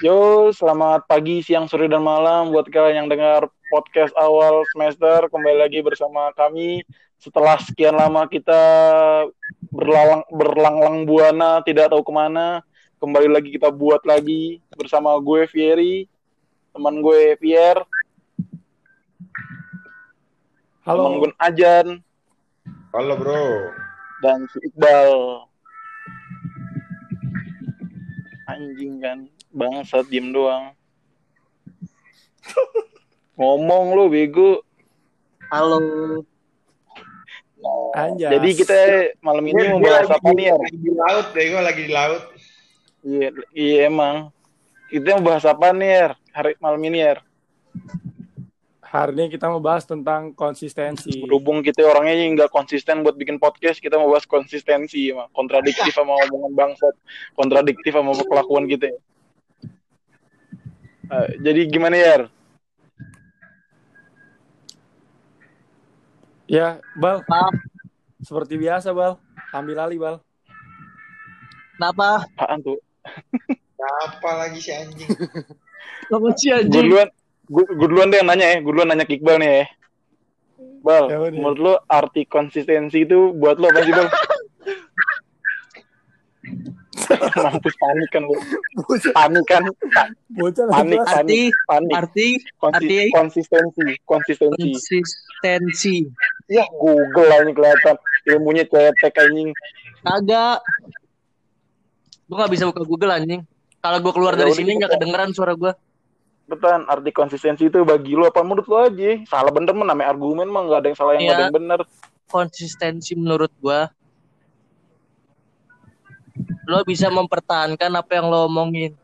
Yo, selamat pagi, siang, sore, dan malam buat kalian yang dengar podcast awal semester. Kembali lagi bersama kami setelah sekian lama kita berlalang berlanglang buana, tidak tahu ke mana. Kembali lagi kita buat lagi bersama gue Fieri, teman gue Pierre, Halo. teman gue Ajan, Halo bro. dan si Iqbal. Anjing kan, bangsat diem doang. Ngomong lu bego. Halo. Anjas. Jadi kita malam ini mau bahas apa nih ya? Lagi di laut deh, gue lagi di laut. Iya, iya emang. Kita mau bahas apa nih ya? Hari malam ini ya. Hari ini kita mau bahas tentang konsistensi. Berhubung kita orangnya yang nggak konsisten buat bikin podcast, kita mau bahas konsistensi, emang. kontradiktif sama omongan bangsat, kontradiktif sama kelakuan kita. Eh, jadi gimana ya? Ya, Bal. Maaf. Seperti biasa, Bal. Ambil alih, Bal. Kenapa? Apaan tuh? Apa lagi si anjing? Sih Gue anjing. duluan, gue, gue duluan deh yang nanya ya. Gue duluan nanya ke Iqbal nih ya. Bal, Ya menurut lo arti konsistensi itu buat lo apa sih Bal? Mampus panik kan lo. Panik kan? Bocah Panik, lah. Arti, panik, panik. arti, arti- konsistensi, konsistensi. konsistensi. Ya Google lah ini kelihatan ilmunya cetek anjing. Kagak. Gue gak bisa buka Google anjing. Kalau gue keluar Ya dari sini buka. gak kedengeran suara gue. Betul, arti konsistensi itu bagi lo apa menurut lo aja? Salah bener mah namanya argumen mah nggak ada yang salah yang nggak Iya. ada yang bener. Konsistensi menurut gue. Lo bisa mempertahankan apa yang lo omongin.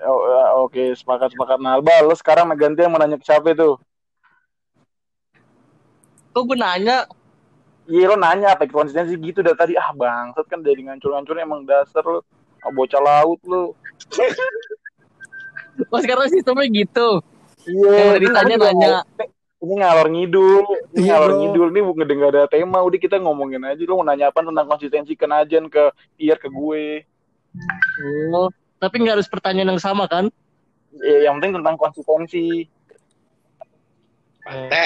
Oh, ya, Oke, sepakat sepakat. Nah, Bal, lo sekarang ganti yang mau nanya ke siapa itu? Kok gue nanya? Iya lo nanya apa konsistensi gitu dari tadi ah bangsat kan dari ngancur-ngancur emang dasar lo ah, bocah laut lo. Oh sekarang sistemnya gitu. Iya. Ini ditanya nanya. Ini ngalor ngidul, ini Iya, ngalor bro. ngidul, ini bukan nggak ada tema, udah kita ngomongin aja. Lo mau nanya apa tentang konsistensi ke Najan, ke Iyer, ke gue. Oh, tapi nggak harus pertanyaan yang sama kan? Ya, yang penting tentang konsistensi. Pante.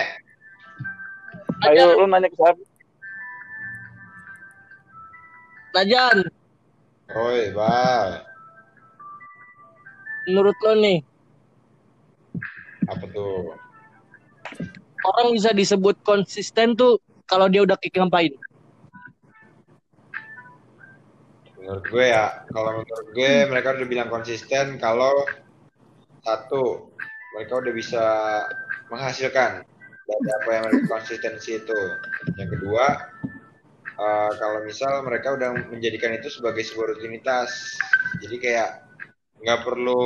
Ayo lo nanya ke siapa? Najan, Oi, bal. menurut lo nih, Apa tuh? Orang bisa disebut konsisten tuh kalau dia udah kick ngapain? Menurut gue ya, kalau menurut gue mereka udah bilang konsisten kalau satu mereka udah bisa menghasilkan dari apa yang mereka konsistensi itu. Yang kedua, eh, kalau misal mereka udah menjadikan itu sebagai sebuah rutinitas, jadi kayak nggak perlu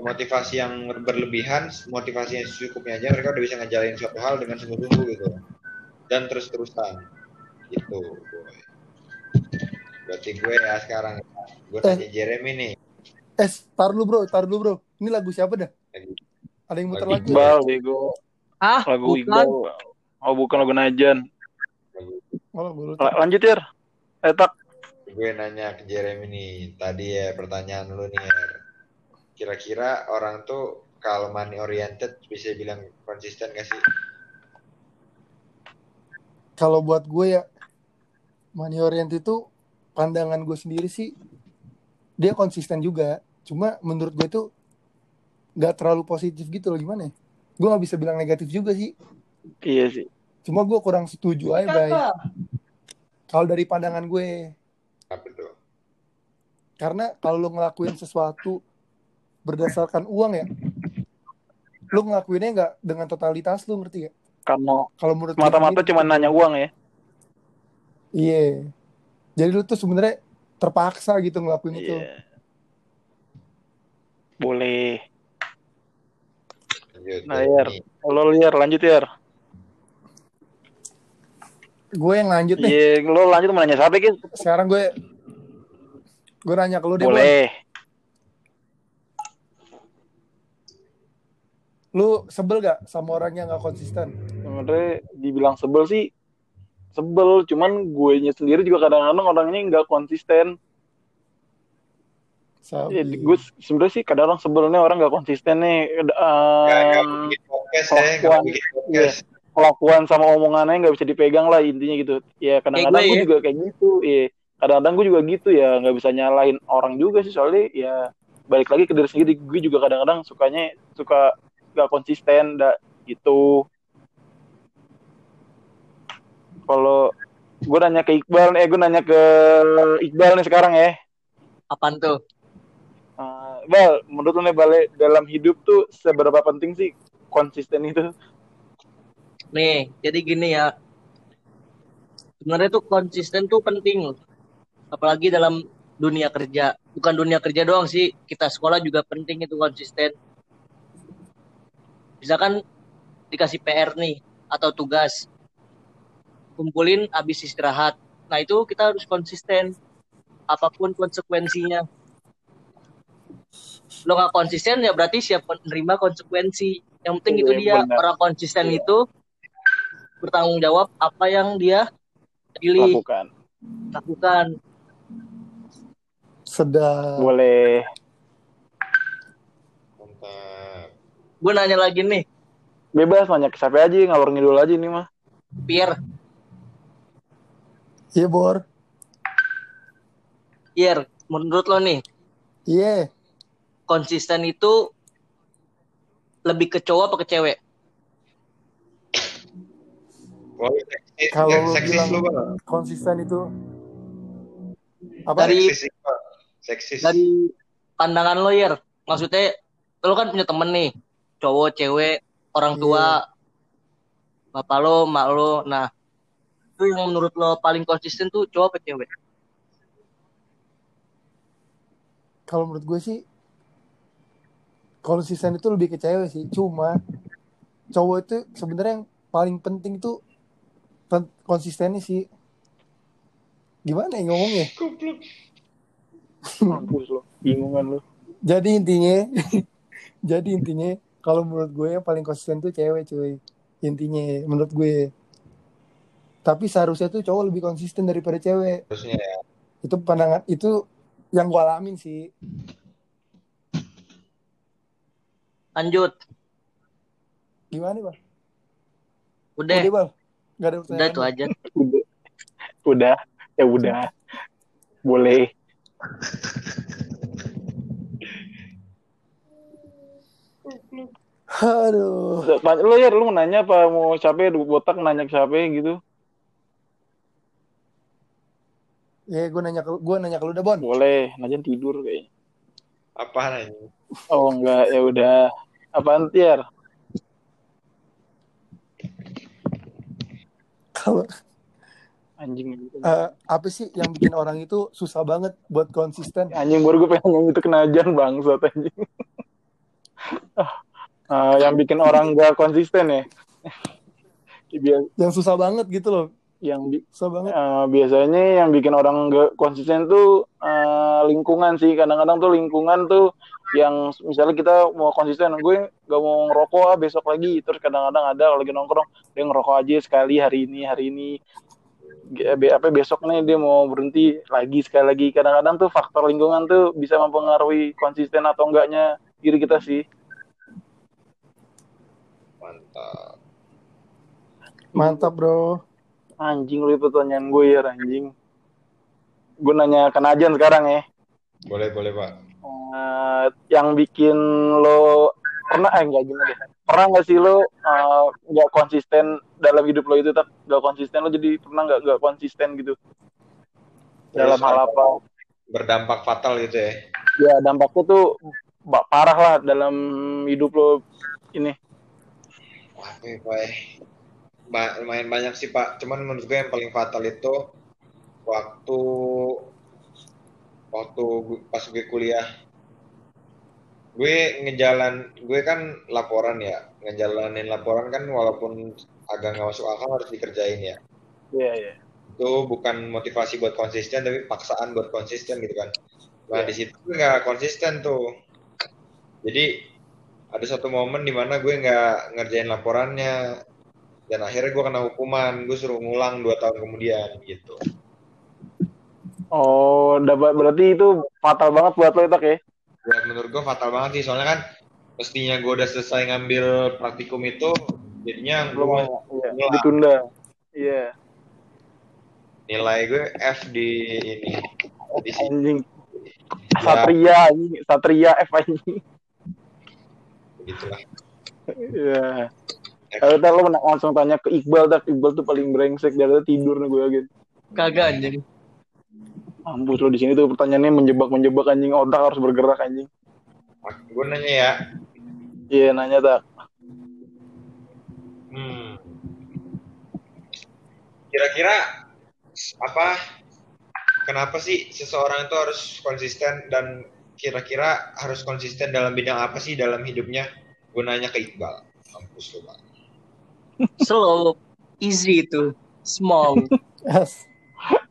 motivasi yang berlebihan, motivasi yang secukupnya aja mereka udah bisa ngejalin suatu hal dengan sungguh-sungguh gitu dan terus-terusan gitu. boy. Berarti gue ya sekarang gue tanya Jeremy nih. Eh, tar dulu bro, tar dulu bro. Ini lagu siapa dah? Lagi- Ada yang muter lagi lagu? Iqbal, bego. Ah, Lagu bukan. Iqbal. Oh bukan lagu Najan. Oh, lagu lu. La- lanjut ya. Eh tak. Gue nanya ke Jeremy nih, tadi ya pertanyaan lu nih. Kira-kira orang tuh kalau money oriented bisa bilang konsisten gak sih? Kalau buat gue ya, money oriented itu pandangan gue sendiri sih, dia konsisten juga. Cuma menurut gue tuh nggak terlalu positif gitu loh gimana ya? Gue nggak bisa bilang negatif juga sih. Iya sih. Cuma gue kurang setuju aja, Bay. Kalau dari pandangan gue, Apa tuh? karena kalau lo ngelakuin sesuatu berdasarkan uang ya, lo ngelakuinnya nggak dengan totalitas lo ngerti gak? Karena Kalau menurut mata-mata cuma nanya uang ya. Iya. Jadi lu tuh sebenarnya terpaksa gitu ngelakuin itu. Iya. Boleh. Lanjut, Nah, Jeremy. Lo liar, lanjut ya. Gue yang lanjut nih. Iya, lo lanjut mau nanya siapa? Sekarang gue gue nanya ke lu deh. Boleh. Lu sebel gak sama orang yang gak konsisten? Sebenarnya dibilang sebel sih sebel, cuman gue nya sendiri juga kadang-kadang orangnya nggak konsisten. Sabi. gue sebenarnya sih kadang-kadang sebelnya orang nggak konsisten nih bikin podcast ya, kelakuan. kelakuan sama omongannya nggak bisa dipegang lah intinya gitu ya kadang-kadang Kayak gue gue ya. juga kayak gitu iya kadang-kadang gue juga gitu ya nggak bisa nyalahin orang juga sih soalnya ya balik lagi ke diri sendiri gue juga kadang-kadang sukanya suka nggak konsisten dah gitu kalau gue nanya ke Iqbal eh gue nanya ke Iqbal nih sekarang ya Apaan tuh? Eh, Bal, menurut lu nih balik dalam hidup tuh seberapa penting sih konsisten itu? Nih, jadi gini ya. Sebenarnya tuh konsisten tuh penting. Apalagi dalam dunia kerja. Bukan dunia kerja doang sih. Kita sekolah juga penting itu konsisten. Misalkan dikasih PR nih atau tugas. Kumpulin habis istirahat. Nah, itu kita harus konsisten. Apa pun konsekuensinya. Lo nggak konsisten ya berarti siap menerima konsekuensi. Yang penting itu Iya, dia benar. orang konsisten Iya. itu bertanggung jawab apa yang dia pilih Lakukan. lakukan. Sedap. Boleh. Mantap. Gue nanya lagi nih, Bebas nanya ke siapa aja, ngalor ngidul aja nih mah. Pierre, Iya, Bor. Pierre, menurut lo nih Iya. konsisten itu lebih ke cowok apa ke cewek? Kalau lu seksis bilang- lu. Konsisten itu apa? Dari- Seksis, seksis. Dari pandangan lo, Yer, maksudnya lo kan punya temen nih, cowok, cewek, orang tua, bapak lo, mak lo, nah itu yang menurut lo paling konsisten tuh cowok apa cewek? Kalau menurut gue sih konsisten itu lebih ke cewek sih. Cuma cowok itu sebenarnya yang paling penting tuh pen- konsistennya sih. Gimana ya ngomongnya? Mampus lo, bingungan lo. Jadi intinya, jadi intinya kalau menurut gue yang paling konsisten tuh cewek cuy. Intinya menurut gue. Tapi seharusnya tuh cowok lebih konsisten daripada cewek. Harusnya ya. Itu pandangan itu yang gue alamin sih. Lanjut, Gimana nih, Bang? udah, Udah, Bang. Gak ada udah tuh aja. Udah. Udah. Ya udah. Boleh. Aduh. Lo ya, lu mau nanya apa mau siapa ya, botak nanya ke siapa gitu. Ya, gue nanya ke gue nanya ke lu dah, Bon. Boleh, Najan tidur kayaknya. Apaan aja? Oh enggak, ya udah. Apaan tiar? Kalau Anjing. eh, apa sih yang bikin orang itu susah banget buat konsisten? Anjing baru gue pengen ngomong itu kenajan bangsat anjing. Ah, yang bikin orang gak konsisten ya. Biar- Yang susah banget gitu loh. yang bi- Susah banget. eh, biasanya yang bikin orang gak konsisten tuh eh, lingkungan sih. Kadang-kadang tuh lingkungan tuh yang misalnya kita mau konsisten, gue gak mau ngerokok ah, besok lagi. Terus kadang-kadang ada kalau lagi nongkrong dia ngerokok aja sekali hari ini hari ini. Apa besok nih dia mau berhenti lagi sekali lagi. Kadang-kadang tuh faktor lingkungan tuh bisa mempengaruhi konsisten atau enggaknya diri kita sih. Mantap. Mantap, Bro. Anjing lu pertanyaan gue ya anjing. Gue nanya ke Najan sekarang ya. Boleh, boleh, Pak. Eh, yang bikin lo pernah eh enggak gini deh. Pernah nggak sih lo eh, nggak konsisten dalam hidup lo itu tak nggak konsisten lo jadi pernah nggak nggak konsisten gitu dalam Terus hal apa? Berdampak fatal gitu ya. Ya dampaknya tuh ba- parah lah dalam hidup lo ini. Wah, gue. Ba- lumayan banyak sih, Pak. Cuman menurut gue yang paling fatal itu waktu waktu pas gue kuliah. Gue ngejalan, gue kan laporan ya. Ngejalanin laporan kan walaupun agak nggak masuk akal harus dikerjain ya. Iya iya. Itu bukan motivasi buat konsisten, tapi paksaan buat konsisten gitu kan. Nah, Iya. di situ gue nggak konsisten tuh. Jadi ada satu momen di mana gue nggak ngerjain laporannya dan akhirnya gue kena hukuman gue suruh ngulang dua tahun kemudian gitu Oh dapat berarti itu fatal banget buat lo tak ya? Ya menurut gue fatal banget sih soalnya kan mestinya gue udah selesai ngambil praktikum itu jadinya Belum gue. Iya, Iya. ditunda. Iya, nilai gue F di ini di sini. anjing. Ya, Satria anjing, Satria F anjing. Begitulah. Iya. Kalau tak lo men- langsung tanya ke Iqbal, tak Iqbal tuh paling brengsek dari tidur nih gue yakin. Kagak anjing. Mampus lo di sini tuh pertanyaannya menjebak-menjebak anjing otak harus bergerak anjing. Gue nanya ya, Iya nanya tak. hmm, kira-kira apa? Kenapa sih seseorang itu harus konsisten dan kira-kira harus konsisten dalam bidang apa sih dalam hidupnya? Gue nanya ke Iqbal. Mampus lu, Bang. Slow, easy itu, small. Yes.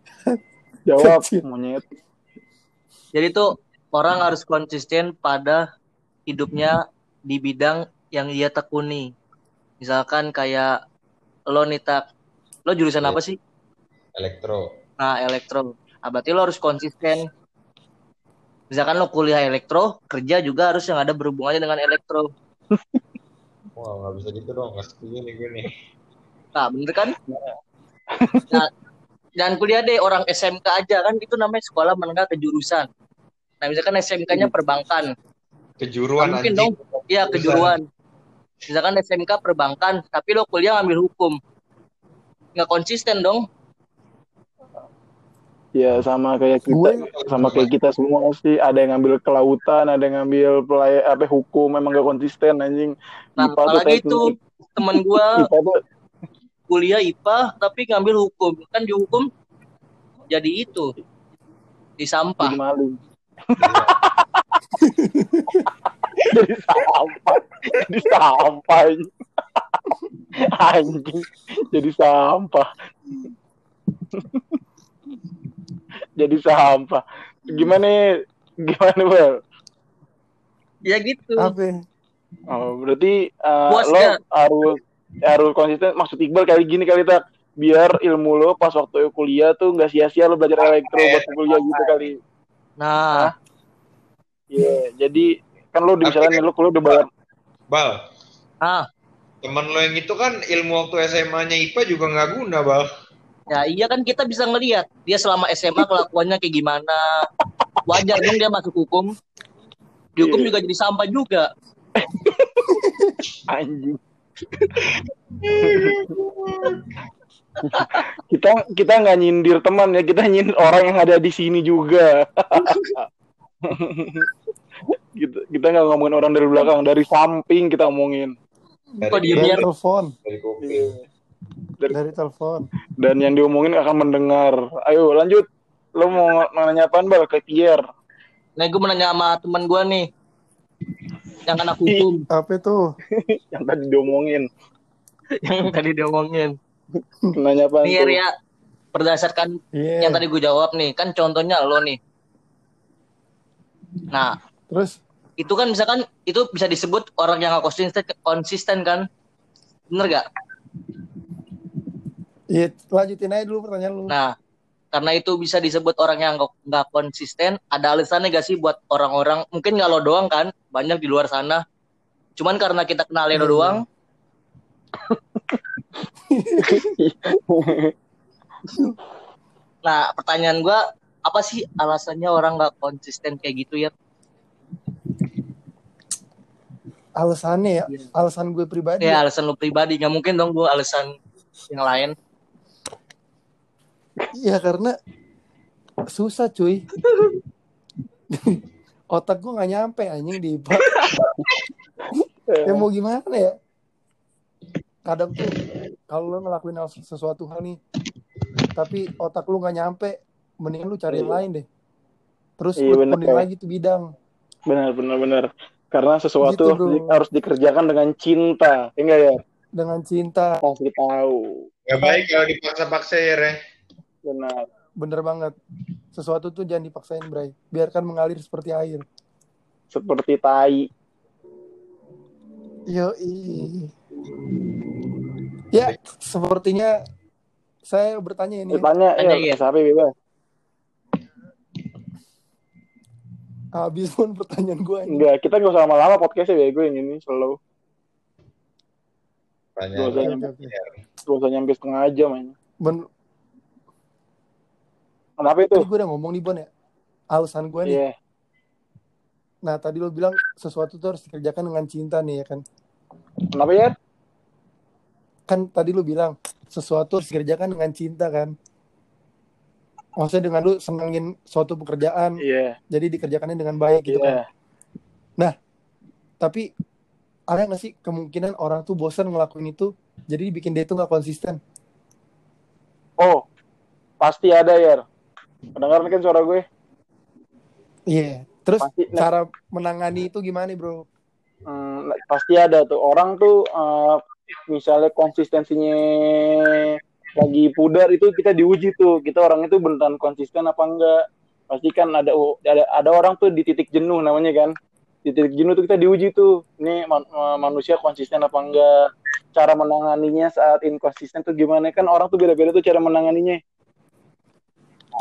Jawab monyet. Jadi tuh orang harus konsisten pada hidupnya di bidang yang dia tekuni. Misalkan kayak lo nih tak, lo jurusan Iya. apa sih? Elektro. Nah, elektro. Ah, berarti lo harus konsisten. Misalkan lo kuliah elektro, kerja juga harus yang ada berhubungannya dengan elektro. Wah, nggak bisa gitu dong. Nggak setuju nih gue nih. Nah, bener kan? Nah, jangan kuliah deh orang SMK aja kan itu namanya sekolah menengah kejurusan. Nah, misalkan SMK-nya perbankan. Kejuruan Mungkin anjing. dong. Iya, kejuruan. Misalkan SMK perbankan, tapi lo kuliah ngambil hukum. Nggak konsisten dong. Ya sama kayak kita, Gue- sama kayak kita semua sih. Ada yang ngambil kelautan, ada yang ngambil pelay apa hukum, memang gak konsisten anjing. Nah, IPA tuh apalagi teknik. itu temen gua IPA tuh kuliah IPA tapi ngambil hukum. Kan di hukum jadi itu. Di sampah. jadi maling. jadi sampah, jadi sampah. anjing. Anjing, jadi sampah. Jadi sampah. Gimana? Gimana, Bel? Ya gitu. Apa? ya? Oh, berarti uh, lo harus harus konsisten. Maksud Iqbal kali gini kali tak biar ilmu lo pas waktu kuliah tuh nggak sia-sia lo belajar elektro buat kuliah gitu kali. Nah, Iya, jadi kan lo misalnya kan- lo kuliah udah bayar Bal, ah, temen lo yang itu kan ilmu waktu SMA-nya IPA juga nggak guna, Bal. Ya iya kan kita bisa ngelihat dia selama SMA kelakuannya kayak gimana. Wajar dong dia masuk hukum. Di hukum Iya. juga jadi sampah juga. anjing. kita kita nggak nyindir teman ya, kita nyindir orang yang ada di sini juga. kita kita nggak ngomongin orang dari belakang, dari samping kita ngomongin. Dari, Dari ya? telepon, dari kuping. Dari- dari telepon. dan yang diomongin akan mendengar. Ayo lanjut. Lo mau nanya apaan bal ke Pierre? Nah, gue mau nanya sama teman gue nih. Yang anak hukum. Apa itu? Yang tadi diomongin. yang tadi dia ngomongin. Nanya apaan? Nih ya, berdasarkan Iya. yang tadi gue jawab nih, kan contohnya lo nih. Nah, Terus itu kan misalkan itu bisa disebut orang yang nggak konsisten, konsisten kan? Bener gak? Iya, lanjutin aja dulu pertanyaan lu. Nah, karena itu bisa disebut orang yang nggak- konsisten, ada alasannya gak sih buat orang-orang? Mungkin nggak lo doang kan, banyak di luar sana. Cuman karena kita kenal lo Iya. doang, nah pertanyaan gua apa sih alasannya orang nggak konsisten kayak gitu ya? Alasannya ya, Iya. alasan gue pribadi. Ya alasan lo pribadi, nggak mungkin dong gua alasan yang lain. Iya karena susah cuy. Otak gue nggak nyampe anjing di IPA. ya mau gimana ya? Kadang tuh kalau lo ngelakuin sesuatu hal nih, tapi otak lu nggak nyampe, mending lu cari yang lain deh. Terus Iya, lu bener, lagi tuh bidang. Benar, benar, benar. Karena sesuatu Gitu, di- harus dikerjakan dengan cinta. Ya enggak ya? dengan cinta. Pasti tahu. Gak baik kalau dipaksa-paksa ya, Re. Benar. Bener banget. Sesuatu tuh jangan dipaksain, Bray. Biarkan mengalir seperti air. Seperti tai. Yo, Ya, sepertinya saya bertanya ini. Eh, tanya, Tanya, ya, iya. siapa bebas? Habis pun pertanyaan gue ini. Enggak, kita nggak usah lama-lama podcastnya bego yang ini slow. Gak usah nyampe setengah jam aja. Ben- Kenapa itu? Tadi gue udah ngomong nih Bon ya. Alasan gue nih. Iya. Nah tadi lo bilang sesuatu tuh harus dikerjakan dengan cinta nih ya kan. Kenapa ya? Kan tadi lo bilang sesuatu harus dikerjakan dengan cinta kan. Maksudnya dengan lu senengin suatu pekerjaan, Iya. jadi dikerjakannya dengan baik gitu Iya. kan. Tapi ada nggak sih kemungkinan orang tuh bosan ngelakuin itu, jadi bikin dia tuh nggak konsisten? Oh, pasti ada ya. Kedengaran kan suara gue? Iya. Terus Pasti. Nah, cara menangani itu gimana bro? hmm, pasti ada tuh orang tuh eh, misalnya konsistensinya lagi pudar itu kita diuji tuh kita orang itu beneran konsisten apa enggak pasti kan ada ada ada orang tuh di titik jenuh namanya kan di titik jenuh tuh kita diuji tuh ini man- eh, manusia konsisten apa enggak cara menanganinya saat inkonsisten tuh gimana kan orang tuh beda-beda tuh cara menanganinya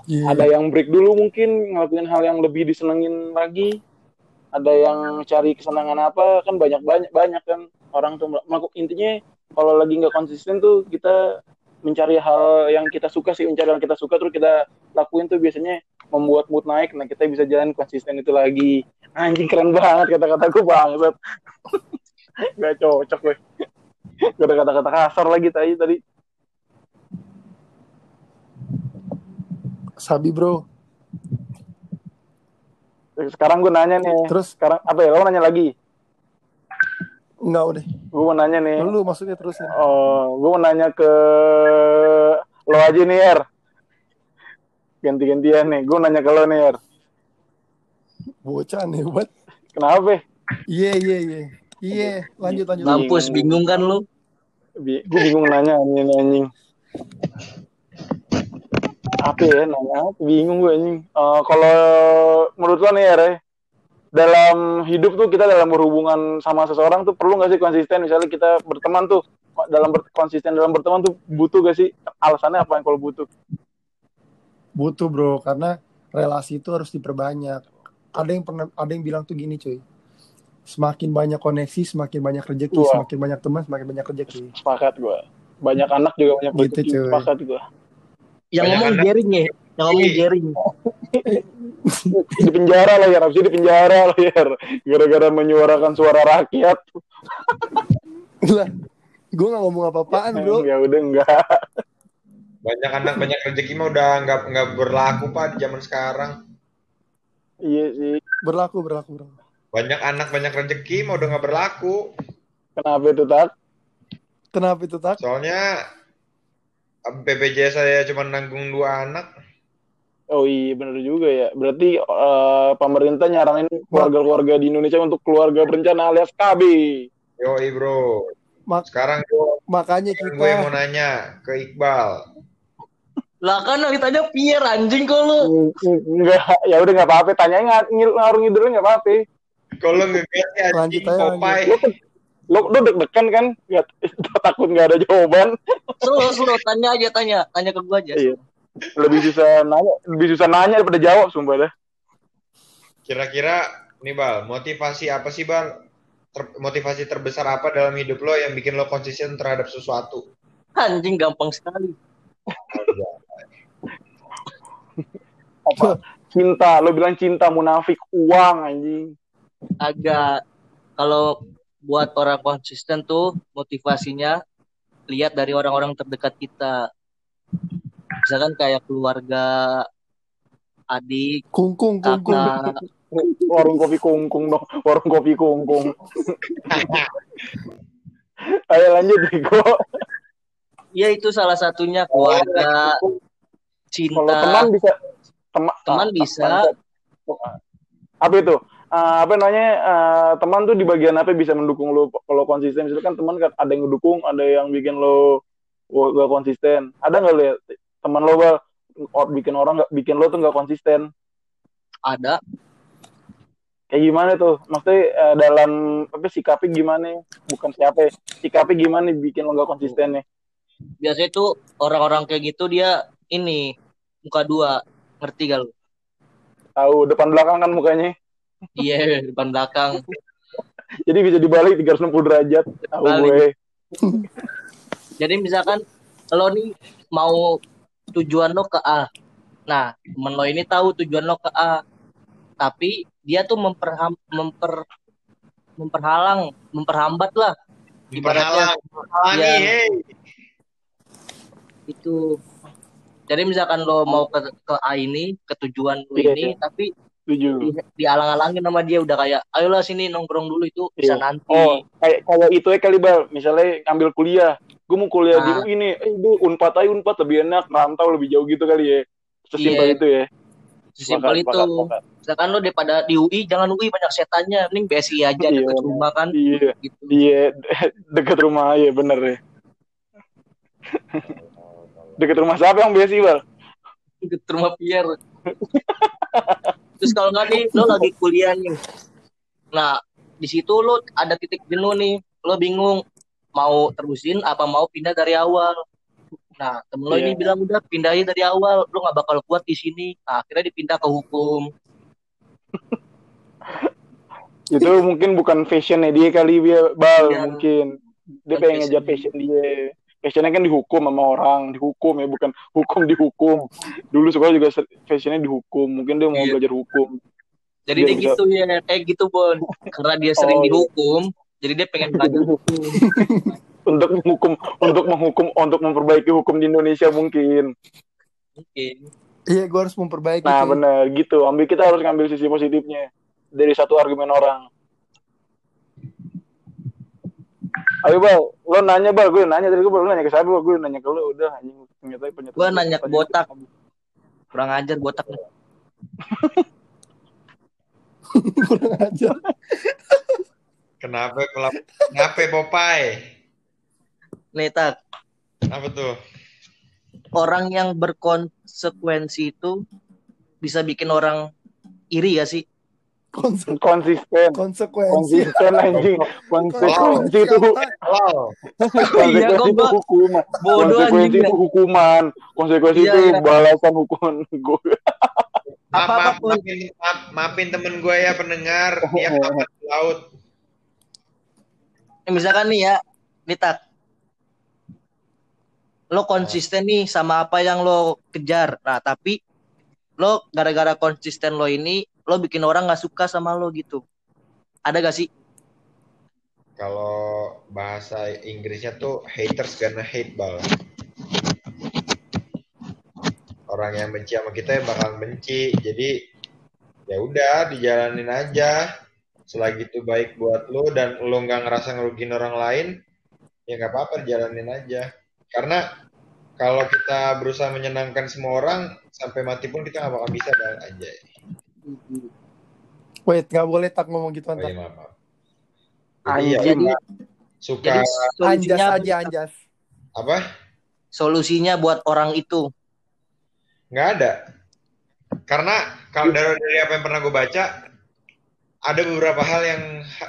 Iya. ada yang break dulu mungkin ngelakuin hal yang lebih disenengin lagi. Ada yang cari kesenangan apa kan banyak banyak banyak kan orang tuh. Melakukan intinya kalau lagi nggak konsisten tuh kita mencari hal yang kita suka sih mencari yang kita suka terus kita lakuin tuh biasanya membuat mood naik. Nah kita bisa jalan konsisten itu lagi. Anjing keren banget kata-kataku banget nggak cocok gue. Gak ada kata-kata kasar lagi tadi tadi Sabi bro. sekarang gue nanya nih Terus sekarang apa ya lo mau nanya lagi enggak udah. gue mau nanya nih Lu maksudnya terusin. Oh, gue mau nanya ke lo aja nih, Er. Ganti-gantian nih. Gue nanya ke lo nih, Er. Bocah nih buat. Kenapa? Iya iya iya. Iya, lanjut lanjut. Mampus bingung kan lu? Gue bingung nanya anjing anjing. Apa ya nanya? Bingung gue anjing. Eh, kalau menurut lo nih, ya, dalam hidup tuh kita dalam berhubungan sama seseorang tuh perlu nggak sih konsisten? Misalnya kita berteman tuh dalam ber- konsisten dalam berteman tuh butuh gak sih? Alasannya apa yang kalau butuh? Butuh bro, karena relasi itu harus diperbanyak. Ada yang pernah ada yang bilang tuh gini cuy. Semakin banyak koneksi, semakin banyak rezeki, semakin banyak teman, semakin banyak rezeki. Sepakat gue. Banyak anak juga banyak Gitu, rezeki. Sepakat gue. Yang Banyak ngomong anak. Gering ya, yang ngomong Gering. di penjara lah ya, harusnya di penjara lah ya, gara-gara menyuarakan suara rakyat. Lah, gue gak ngomong apa-apaan bro. Ya udah enggak. banyak anak banyak rezeki mah udah nggak nggak berlaku pak di zaman sekarang. Iya sih. Berlaku, berlaku, bro. Banyak anak banyak rezeki mah udah nggak berlaku. Kenapa itu tak? Kenapa itu tak? Soalnya BPJS saya cuma nanggung dua anak. Oh iya bener juga ya. Berarti eh, pemerintah nyaranin keluarga-keluarga di Indonesia untuk keluarga berencana alias KB. Yoi bro. Mak- Sekarang gue, Makanya gue mau kita nanya ke Iqbal. Lah kan ditanya Pierre anjing kok lu. Enggak, ya udah nggak apa-apa. Tanyain nggak ngil ngarung ngidul nggak apa-apa. Kalau ngegas ya Lanjut anjing aja, Popeye. Lo lo lo deg-degan kan? Nggak takut nggak ada jawaban. Slow, slow, tanya aja, tanya. Tanya ke gua aja. Iya. Lebih susah nanya, lebih susah nanya daripada jawab sumpah dah. Kira-kira nih Bal, motivasi apa sih Bal? Ter- motivasi terbesar apa dalam hidup lo yang bikin lo konsisten terhadap sesuatu? Anjing gampang sekali. Apa? Cinta, lo bilang cinta munafik uang anjing. Agak kalau buat orang konsisten tuh motivasinya lihat dari orang-orang terdekat kita. Misalkan kayak keluarga, adik, kungkung, kungkung. kakak, Warung kopi kungkung dong, warung kopi kungkung. Ayo lanjut Bego. ya itu salah satunya keluarga, Kalau cinta, teman bisa teman Teman bisa. Apa itu? Eh, apa namanya eh, teman tuh di bagian apa bisa mendukung lo kalau konsisten? Misalkan teman kan ada yang ngedukung ada yang bikin lo gak konsisten. Ada nggak lo ya? Teman lo Bal, bikin orang nggak bikin lo tuh nggak konsisten. Ada. Kayak gimana tuh? Maksudnya eh, dalam apa sikapnya gimana? Bukan siapa ya sikapnya gimana bikin lo nggak konsisten nih biasanya tuh orang-orang kayak gitu dia ini muka dua. Ngerti gak lu? tahu depan belakang kan mukanya Iya, depan belakang. Jadi bisa dibalik 360 derajat. Tahu gue. Jadi misalkan lo nih mau tujuan lo ke A. Nah, temen lo ini tahu tujuan lo ke A. Tapi dia tuh memperham, memper memperhalang, memperhambat lah Ibaratnya, halangi, Iya. hei. itu. Jadi misalkan lo mau ke ke A ini, ke tujuan lo Iya, ini, iya. tapi Setuju. di, dialang-alangin sama dia udah kayak, ayolah sini nongkrong dulu itu bisa Iya. nanti. Oh, kayak kayak itu ya kali bal. Misalnya ngambil kuliah, gue mau kuliah di Nah. UI nih, eh gue unpad aja unpad lebih enak, rantau lebih jauh gitu kali ya. Sesimpel Iya. itu ya. Sesimpel itu. sepakat, sepakat. Misalkan lo daripada di UI, jangan UI banyak setannya, mending BSI aja Iya, deket rumah kan. Iya, Gitu. iya dekat rumah ya bener ya. Dekat rumah siapa yang biasa bal? Deket rumah Pierre. Terus kalau nggak nih, lo lagi kuliah nih. Nah, di situ lo ada titik jenuh nih. Lo bingung mau terusin apa mau pindah dari awal. Nah, temen lo ini Iya. bilang udah pindahin dari awal. Lo nggak bakal kuat di sini. Nah, akhirnya dipindah ke hukum. Itu mungkin bukan fashionnya dia kali dia bal Iya. mungkin. Dia Bukan pengen ngejar fashion dia. Fashionnya kan dihukum sama orang, dihukum ya bukan hukum dihukum. Dulu sekolah juga fashionnya dihukum, mungkin dia mau Iya. belajar hukum. Jadi dia bisa- gitu ya, kayak gitu Bon. Karena dia sering Oh, dihukum, jadi dia pengen belajar hukum. untuk menghukum untuk menghukum untuk memperbaiki hukum di Indonesia mungkin. Mungkin. Iya, gue harus memperbaiki. Nah, benar gitu. Ambil kita harus ngambil sisi positifnya dari satu argumen orang. Ayo bal, lo nanya bal, gue nanya tadi gue bal, lo nanya ke siapa bal, gue nanya ke lo, udah anjing ternyata ternyata. Gua nanya ke botak. Kurang ajar botak. Kurang aja. Kenapa kelap? Kenapa Popeye? Nih, Tak. Apa tuh? Orang yang berkonsekuensi itu bisa bikin orang iri gak sih? Konse- Konsisten, konsekuensi. konsisten anjing, konsekuensi itu, konsekuensi Iya, itu hukuman, konsekuensi itu hukuman, konsekuensi Iya, itu iya. balasan hukuman gue. Apa- maaf, maafin, maaf, maafin temen gue ya pendengar. Dia di laut. Eh, misalkan nih ya, nih Tak. Lo konsisten nih sama apa yang lo kejar. Nah, tapi lo gara-gara konsisten lo ini, lo bikin orang gak suka sama lo gitu. Ada gak sih? Kalau bahasa Inggrisnya tuh haters gonna hate bal. Orang yang benci sama kita ya bakal benci. Jadi ya udah dijalanin aja. Selagi itu baik buat lo dan lo nggak ngerasa ngerugiin orang lain, ya nggak apa-apa dijalanin aja. Karena kalau kita berusaha menyenangkan semua orang sampai mati pun kita nggak bakal bisa bal aja. Wait, nggak boleh tak ngomong gitu Oh, iya, maaf, ya Jadi, udah, suka jadi Anjas aja anjas. apa? solusinya buat orang itu. nggak ada karena kalau dari, dari apa yang pernah gue baca ada beberapa hal yang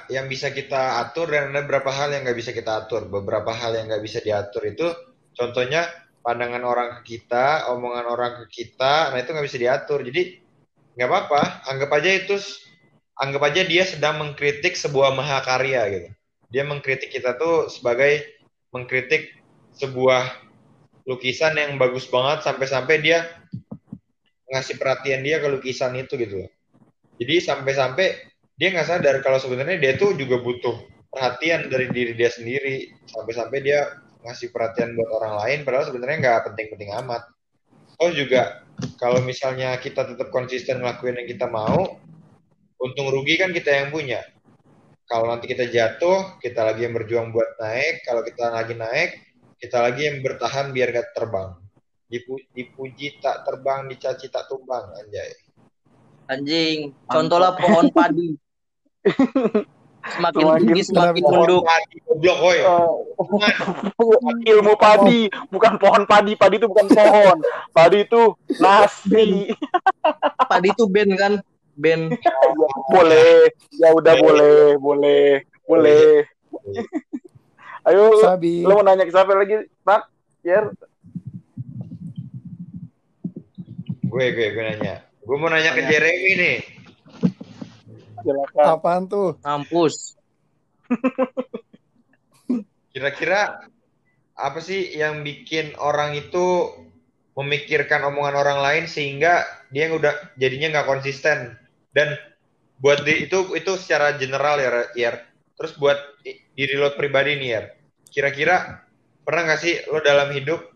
yang bisa kita atur dan ada beberapa hal yang nggak bisa kita atur beberapa hal yang nggak bisa diatur itu contohnya pandangan orang ke kita omongan orang ke kita nah itu nggak bisa diatur jadi nggak apa-apa anggap aja itu anggap aja dia sedang mengkritik sebuah mahakarya gitu dia mengkritik kita tuh sebagai mengkritik sebuah lukisan yang bagus banget sampai-sampai dia ngasih perhatian dia ke lukisan itu gitu. Jadi sampai-sampai dia nggak sadar kalau sebenarnya dia tuh juga butuh perhatian dari diri dia sendiri. Sampai-sampai dia ngasih perhatian buat orang lain padahal sebenarnya nggak penting-penting amat. Oh juga kalau misalnya kita tetap konsisten ngelakuin yang kita mau, untung rugi kan kita yang punya. Kalau nanti kita jatuh, kita lagi yang berjuang buat naik. Kalau kita lagi naik, kita lagi yang bertahan biar gak terbang. Dipu- dipuji tak terbang, dicaci tak tumbang, anjay. Anjing, contohlah pohon padi. Semakin tinggi semakin. Padi, goblok, woi. ilmu padi bukan pohon padi padi itu bukan pohon padi itu nasi Padi itu band kan? Band. boleh ya udah boleh boleh boleh ayo lo, Sabi. lo mau nanya ke siapa lagi pak Yer Gue, gue, gue nanya. Gue mau nanya ke Nanya. Jeremy nih. Silakan. Apaan tuh? Kampus. Kira-kira apa sih yang bikin orang itu memikirkan omongan orang lain sehingga dia udah jadinya nggak konsisten dan buat di, itu itu secara general ya Yer. Terus buat diri lo pribadi nih Yer. Kira-kira pernah nggak sih lo dalam hidup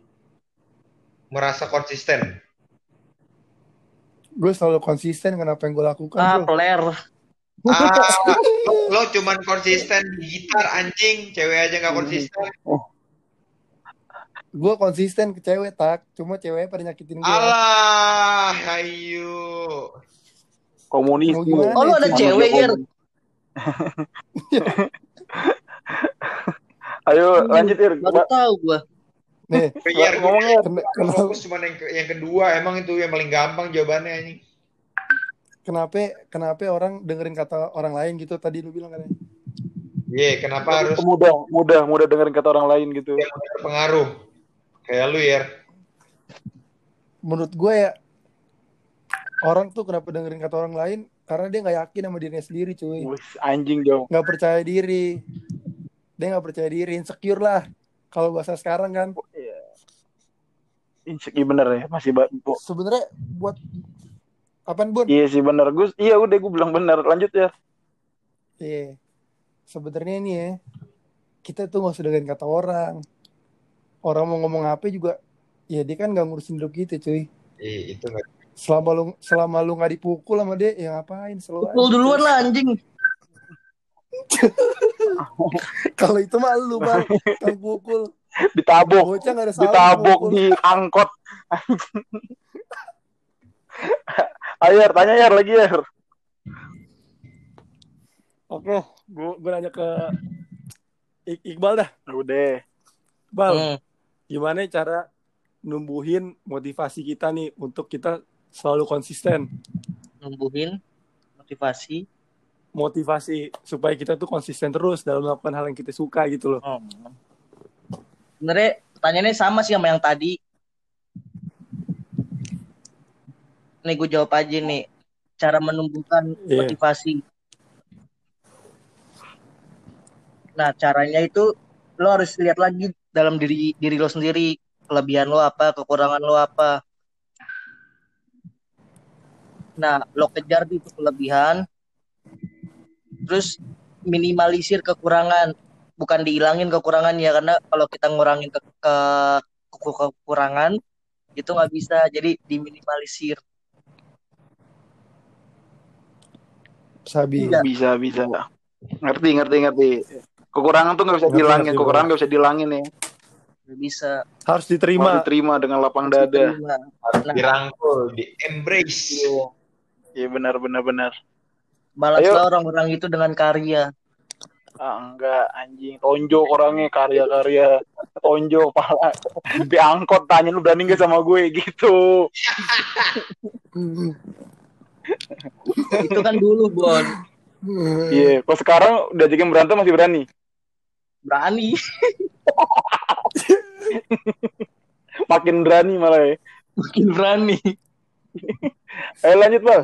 merasa konsisten? Gue selalu konsisten kenapa yang gue lakukan. Ah, Bro. peler. Ah, lo, lo cuman konsisten di gitar anjing, cewek aja nggak konsisten. Gue konsisten ke cewek tak, cuma ceweknya pada nyakitin gue. Alah, ayo. Komunis. Gimana? Oh, lu ada cewek, Yer? Ayo lanjut Ir. Baru tahu gua. Nih, Yer, Ngomongnya kenapa, fokus cuma yang, yang kedua, emang itu yang paling gampang jawabannya anjing. Kenapa, kenapa orang dengerin kata orang lain gitu? Tadi lu bilang katanya. Iya, kenapa harus mudah, mudah, mudah dengerin kata orang lain gitu. yang berpengaruh? Kayak lu Yer. Menurut gue ya, orang tuh kenapa dengerin kata orang lain? Karena dia nggak yakin sama dirinya sendiri, cuy. Wih, anjing dong. Nggak percaya diri. Dia nggak percaya diri, insecure lah. Kalau bahasa sekarang kan. Insecure bener ya, masih Sebenarnya buat apaan bun? Iya sih bener Gus. Iya udah gue bilang bener. Lanjut ya. Iya. Sebenarnya nih ya, kita tuh nggak usah dengerin kata orang. Orang mau ngomong apa juga, ya dia kan nggak ngurusin hidup kita, cuy. Ih, itu nggak Selama lu selama lu nggak dipukul sama dia, ya ngapain? Selalu Pukul aja. duluan lah anjing. Kalau itu mah lu bang, yang pukul. Ditabok. Bocah nggak ada salah. Ditabok pukul. di angkot. Ayo Yer, tanya Yer lagi Yer. Oke, gue gue nanya ke Ik- Iqbal dah. Udah. Bal, Hmm. gimana cara numbuhin motivasi kita nih untuk kita selalu konsisten? Numbuhin motivasi. Motivasi supaya kita tuh konsisten terus dalam melakukan hal yang kita suka gitu loh. Oh. Sebenarnya pertanyaannya sama sih sama yang tadi. Nih gue jawab aja nih. Cara menumbuhkan Iya. motivasi. Nah, caranya itu lo harus lihat lagi dalam diri diri lo sendiri, kelebihan lo apa, kekurangan lo apa. Nah, lo kejar di itu kelebihan, terus minimalisir kekurangan, bukan dihilangin kekurangan ya, karena kalau kita ngurangin ke, ke ke- kekurangan itu nggak bisa, jadi diminimalisir. Sabi. Iya. Bisa, bisa. Ngerti, ngerti, ngerti. Kekurangan tuh nggak bisa dihilangin. Kekurangan nggak bisa dihilangin ya. Nggak bisa. Harus Harus diterima. diterima dengan lapang dada. Nah, dirangkul, di embrace. Iya benar, benar, benar. balaslah orang-orang itu dengan karya. Ah, enggak anjing tonjok orangnya karya-karya tonjok pala di angkot tanya lu berani gak sama gue gitu itu kan dulu, Bon. iya kalau sekarang udah jadi berantem masih berani Berani. makin berani malah ya Makin berani. ayo lanjut bal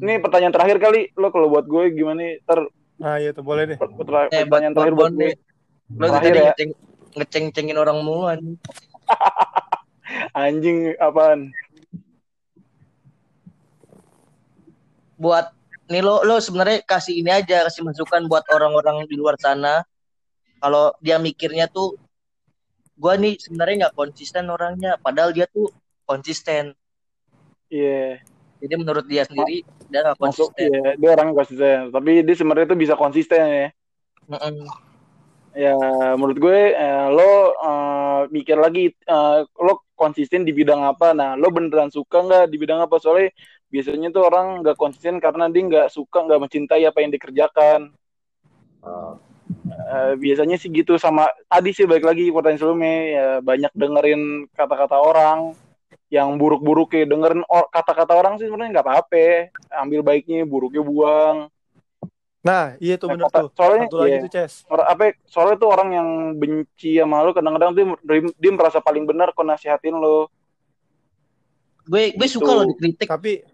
ini pertanyaan terakhir kali lo kalau buat gue gimana ter Nah, iya tuh boleh deh. pertanyaan Eh, buat terakhir buat Bon gue nih. Lo Terakhir tadi ya. ngeceng, ngeceng-cengin orang mulu anjing. anjing apaan buat nih lo lo sebenarnya kasih ini aja kasih masukan buat orang-orang di luar sana. Kalau dia mikirnya tuh gua nih sebenarnya nggak konsisten orangnya padahal dia tuh konsisten. Iya. Jadi menurut dia sendiri dia nggak masuk konsisten. iya dia orangnya konsisten. Tapi dia sebenarnya tuh bisa konsisten ya. Mm-mm. ya menurut gue eh, lo eh, mikir lagi eh, lo konsisten di bidang apa? Nah lo beneran suka nggak di bidang apa? Soalnya biasanya tuh orang nggak konsisten karena dia nggak suka nggak mencintai apa yang dikerjakan Oh, Eh, biasanya sih gitu sama tadi sih balik lagi pertanyaan sebelumnya ya banyak dengerin kata-kata orang yang buruk-buruk ya dengerin or- kata-kata orang sih sebenarnya nggak apa-apa ambil baiknya buruknya buang Nah, iya tuh Nah, bener kata- tuh. soalnya Satu lagi iya. tuh, Ces. Apa ya, soalnya tuh orang yang benci sama lu kadang-kadang dia, dia merasa paling benar kok nasihatin lo gue gue Gitu. suka lo dikritik Tapi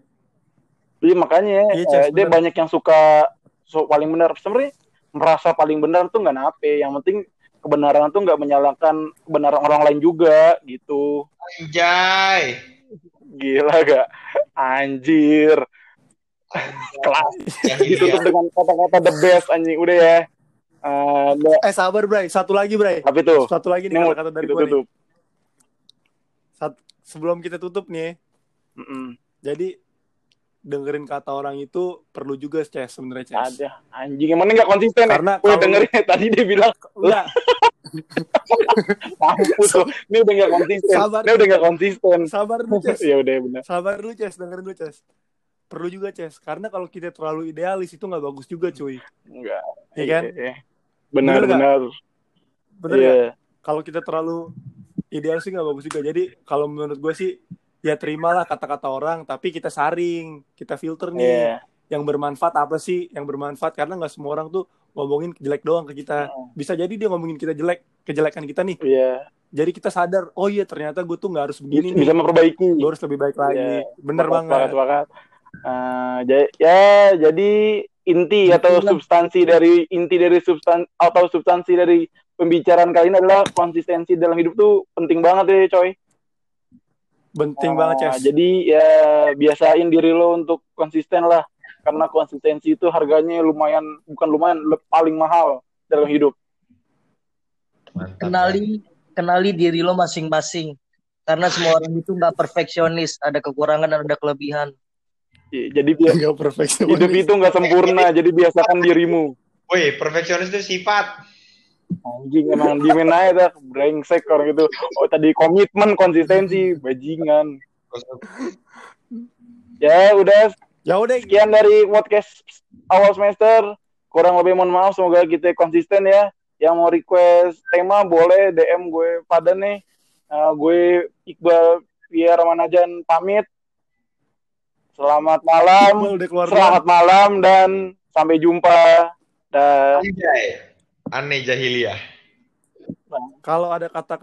Iya makanya Iya, eh, dia bener. banyak yang suka so paling benar. Sebenarnya merasa paling benar tuh nggak nape. Yang penting kebenaran tuh nggak menyalahkan kebenaran orang lain juga gitu. Anjay. gila gak anjir. Kelas. Ditutup Jahiliyah. dengan kata-kata the best anjing. Udah ya. Eh, nggak- Eh sabar Bray, satu lagi Bray. tapi tuh Satu lagi nih kata-kata dari kita gue nih. tutup. Sat- sebelum kita tutup nih, Mm-mm. jadi dengerin kata orang itu perlu juga Ces sebenarnya Ces. ada anjing emang nggak konsisten Karena ya gue dengerin tadi dia bilang Enggak, mampus tuh ini udah nggak konsisten Sabar. ini udah nggak konsisten sabar dulu Ces. ya udah benar Sabar dulu Ces, dengerin dulu Ces. Perlu juga Ces, karena kalau kita terlalu idealis itu nggak bagus juga cuy. enggak Iya kan? Iya. benar Bener nggak? benar Bener Iya. nggak? Kalau kita terlalu ideal sih nggak bagus juga. Jadi kalau menurut gue sih ya terimalah kata-kata orang, tapi kita saring, kita filter nih. Iya. Yang bermanfaat apa sih? Yang bermanfaat karena nggak semua orang tuh ngomongin jelek doang ke kita. Bisa jadi dia ngomongin kita jelek, kejelekan kita nih. Iya. Jadi kita sadar, oh iya ternyata gue tuh nggak harus begini bisa nih. memperbaiki Gue harus lebih baik lagi. Iya. Bener banget. sepakat. Eh, ja- ya jadi inti atau lah. substansi dari inti dari substan atau substansi dari pembicaraan kali ini adalah konsistensi dalam hidup tuh penting banget ya coy Penting Ah, banget, Ces. jadi ya biasain diri lo untuk konsisten lah. Karena konsistensi itu harganya lumayan bukan lumayan le- paling mahal dalam hidup. Mantap, kenali kenali diri lo masing-masing. Karena semua orang itu nggak perfeksionis. Ada kekurangan dan ada kelebihan. I- jadi dia Enggak perfeksionis. hidup itu nggak sempurna jadi biasakan dirimu. Woi, perfeksionis itu sifat. Anjing emang diemin aja dah brengsek orang gitu. Oh tadi komitmen konsistensi bajingan. Ya udah. Ya udah, sekian dari podcast awal semester. Kurang lebih mohon maaf semoga kita konsisten ya. Yang mau request tema boleh DM gue pada nih. Eh, gue Iqbal Pia Ramanajan pamit. Selamat malam. Iqbal udah keluar selamat malam dan sampai jumpa. Dan. Aneh jahiliyah. Kalau ada kata